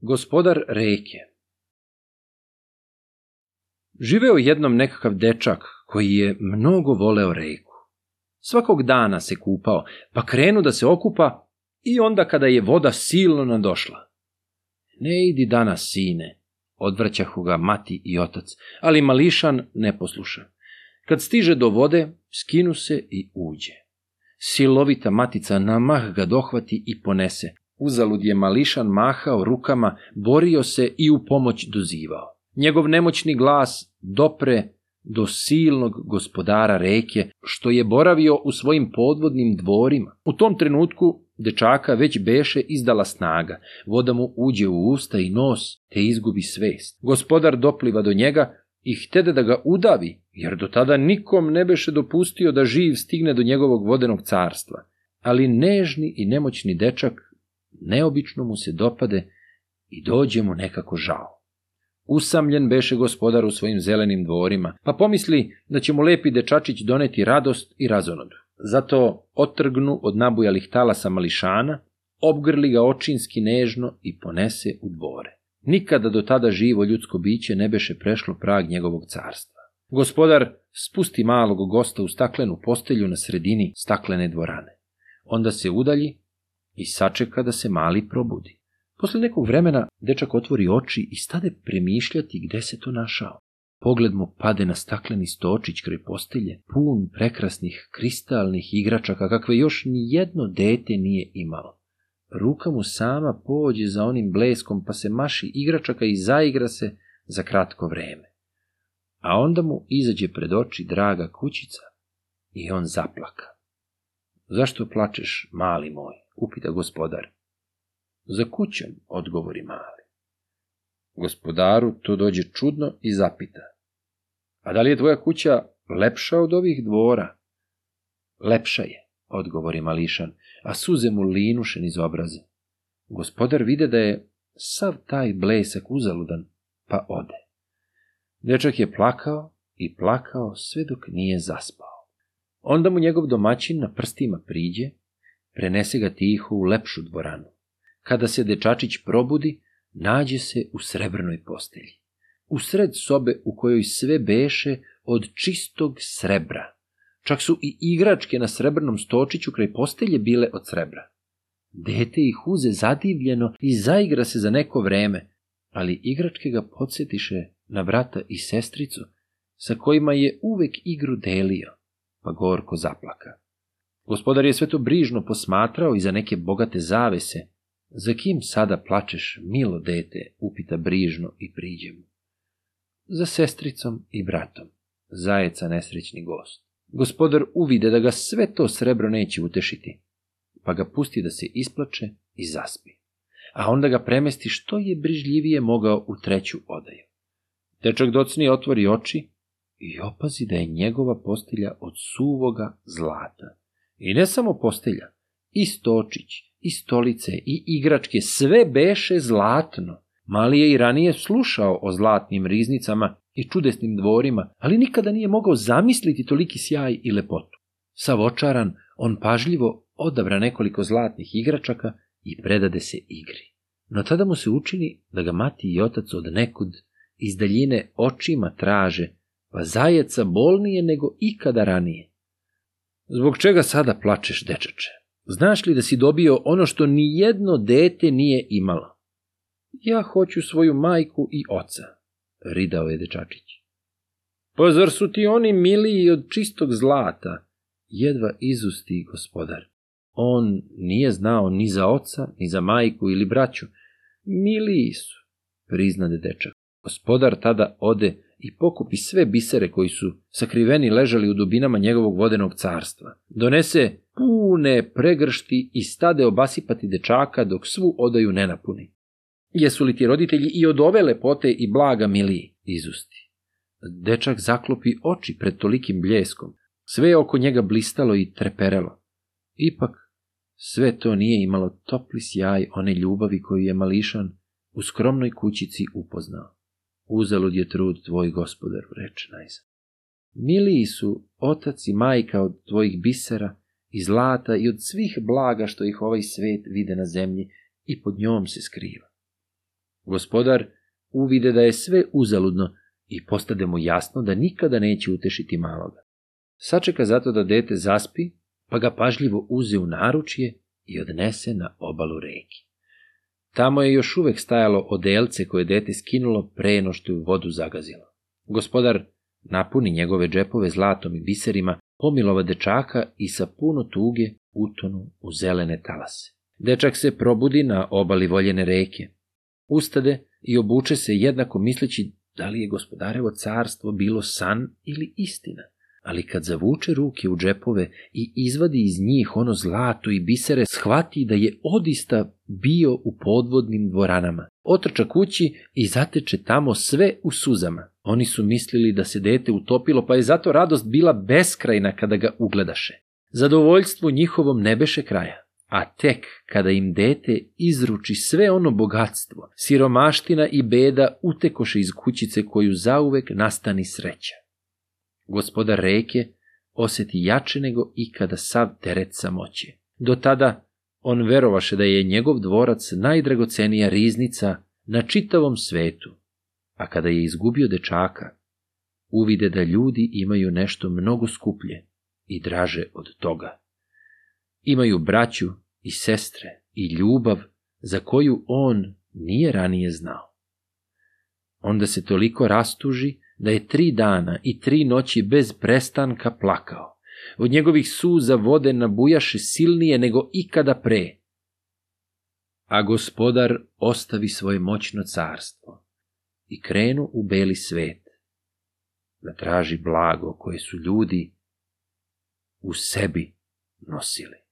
Gospodar reke Živeo jednom nekakav dečak koji je mnogo voleo reku. Svakog dana se kupao, pa krenu da se okupa i onda kada je voda silno nadošla. Ne idi danas, sine, odvraćahu ga mati i otac, ali mališan ne posluša. Kad stiže do vode, skinu se i uđe. Silovita matica na mah ga dohvati i ponese. Uzalud je mališan mahao rukama, borio se i u pomoć dozivao. Njegov nemoćni glas dopre do silnog gospodara reke, što je boravio u svojim podvodnim dvorima. U tom trenutku dečaka već beše izdala snaga, voda mu uđe u usta i nos, te izgubi svest. Gospodar dopliva do njega i htede da ga udavi, jer do tada nikom ne beše dopustio da živ stigne do njegovog vodenog carstva. Ali nežni i nemoćni dečak neobično mu se dopade i dođe mu nekako žao. Usamljen beše gospodar u svojim zelenim dvorima, pa pomisli da će mu lepi dečačić doneti radost i razonodu. Zato otrgnu od nabujalih talasa mališana, obgrli ga očinski nežno i ponese u dvore. Nikada do tada živo ljudsko biće ne beše prešlo prag njegovog carstva. Gospodar spusti malog gosta u staklenu postelju na sredini staklene dvorane. Onda se udalji i sačeka da se mali probudi. Posle nekog vremena dečak otvori oči i stade premišljati gde se to našao. Pogled mu pade na stakleni stočić kraj postelje, pun prekrasnih kristalnih igračaka kakve još ni jedno dete nije imalo. Ruka mu sama pođe za onim bleskom pa se maši igračaka i zaigra se za kratko vreme. A onda mu izađe pred oči draga kućica i on zaplaka. Zašto plačeš, mali moj? Upita gospodar. Za kućom, odgovori mali. Gospodaru to dođe čudno i zapita. A da li je tvoja kuća lepša od ovih dvora? Lepša je, odgovori mališan, a suze mu linuše niz obraze. Gospodar vide da je sav taj blesak uzaludan, pa ode. Dečak je plakao i plakao sve dok nije zaspao. Onda mu njegov domaćin na prstima priđe, prenese ga tiho u lepšu dvoranu. Kada se dečačić probudi, nađe se u srebrnoj postelji. U sred sobe u kojoj sve beše od čistog srebra. Čak su i igračke na srebrnom stočiću kraj postelje bile od srebra. Dete ih uze zadivljeno i zaigra se za neko vreme, ali igračke ga podsjetiše na brata i sestricu, sa kojima je uvek igru delio, pa gorko zaplaka. Gospodar je sve to brižno posmatrao i za neke bogate zavese, Za kim sada plačeš, milo dete, upita brižno i priđe mu. Za sestricom i bratom, zajeca nesrećni gost. Gospodar uvide da ga sve to srebro neće utešiti, pa ga pusti da se isplače i zaspi. A onda ga premesti što je brižljivije mogao u treću odaju. Dečak docni otvori oči i opazi da je njegova postelja od suvoga zlata. I ne samo postelja, i stočić, i stolice, i igračke, sve beše zlatno. Mali je i ranije slušao o zlatnim riznicama i čudesnim dvorima, ali nikada nije mogao zamisliti toliki sjaj i lepotu. Sav očaran, on pažljivo odabra nekoliko zlatnih igračaka i predade se igri. No tada mu se učini da ga mati i otac od nekud iz daljine očima traže, pa zajeca bolnije nego ikada ranije. Zbog čega sada plačeš, dečače? Znaš li da si dobio ono što ni jedno dete nije imalo? Ja hoću svoju majku i oca, ridao je dečačić. Pa zar su ti oni miliji od čistog zlata? Jedva izusti gospodar. On nije znao ni za oca, ni za majku ili braću. Miliji su, priznade dečak. Gospodar tada ode i pokupi sve bisere koji su sakriveni ležali u dubinama njegovog vodenog carstva. Donese pune pregršti i stade obasipati dečaka dok svu odaju ne napuni. Jesu li ti roditelji i od ove lepote i blaga miliji? Izusti. Dečak zaklopi oči pred tolikim bljeskom. Sve je oko njega blistalo i treperelo. Ipak, sve to nije imalo topli sjaj one ljubavi koju je mališan u skromnoj kućici upoznao. Uzalud je trud tvoj gospodar, reče najzad. Miliji su otac i majka od tvojih bisera i zlata i od svih blaga što ih ovaj svet vide na zemlji i pod njom se skriva. Gospodar uvide da je sve uzaludno i postade mu jasno da nikada neće utešiti maloga. Sačeka zato da dete zaspi, pa ga pažljivo uze u naručje i odnese na obalu reki. Tamo je još uvek stajalo odelce koje dete skinulo pre no što je u vodu zagazilo. Gospodar napuni njegove džepove zlatom i biserima, pomilova dečaka i sa puno tuge utonu u zelene talase. Dečak se probudi na obali voljene reke. Ustade i obuče se jednako misleći da li je gospodarevo carstvo bilo san ili istina ali kad zavuče ruke u džepove i izvadi iz njih ono zlato i bisere, shvati da je odista bio u podvodnim dvoranama. Otrča kući i zateče tamo sve u suzama. Oni su mislili da se dete utopilo, pa je zato radost bila beskrajna kada ga ugledaše. Zadovoljstvo njihovom ne beše kraja. A tek kada im dete izruči sve ono bogatstvo, siromaština i beda utekoše iz kućice koju zauvek nastani sreća. Gospodar reke oseti jače nego ikada sav teret samoće. Do tada on verovaše da je njegov dvorac najdragocenija riznica na čitavom svetu, a kada je izgubio dečaka, uvide da ljudi imaju nešto mnogo skuplje i draže od toga. Imaju braću i sestre i ljubav za koju on nije ranije znao. Onda se toliko rastuži da je tri dana i tri noći bez prestanka plakao. Od njegovih suza vode nabujaše silnije nego ikada pre. A gospodar ostavi svoje moćno carstvo i krenu u beli svet da traži blago koje su ljudi u sebi nosili.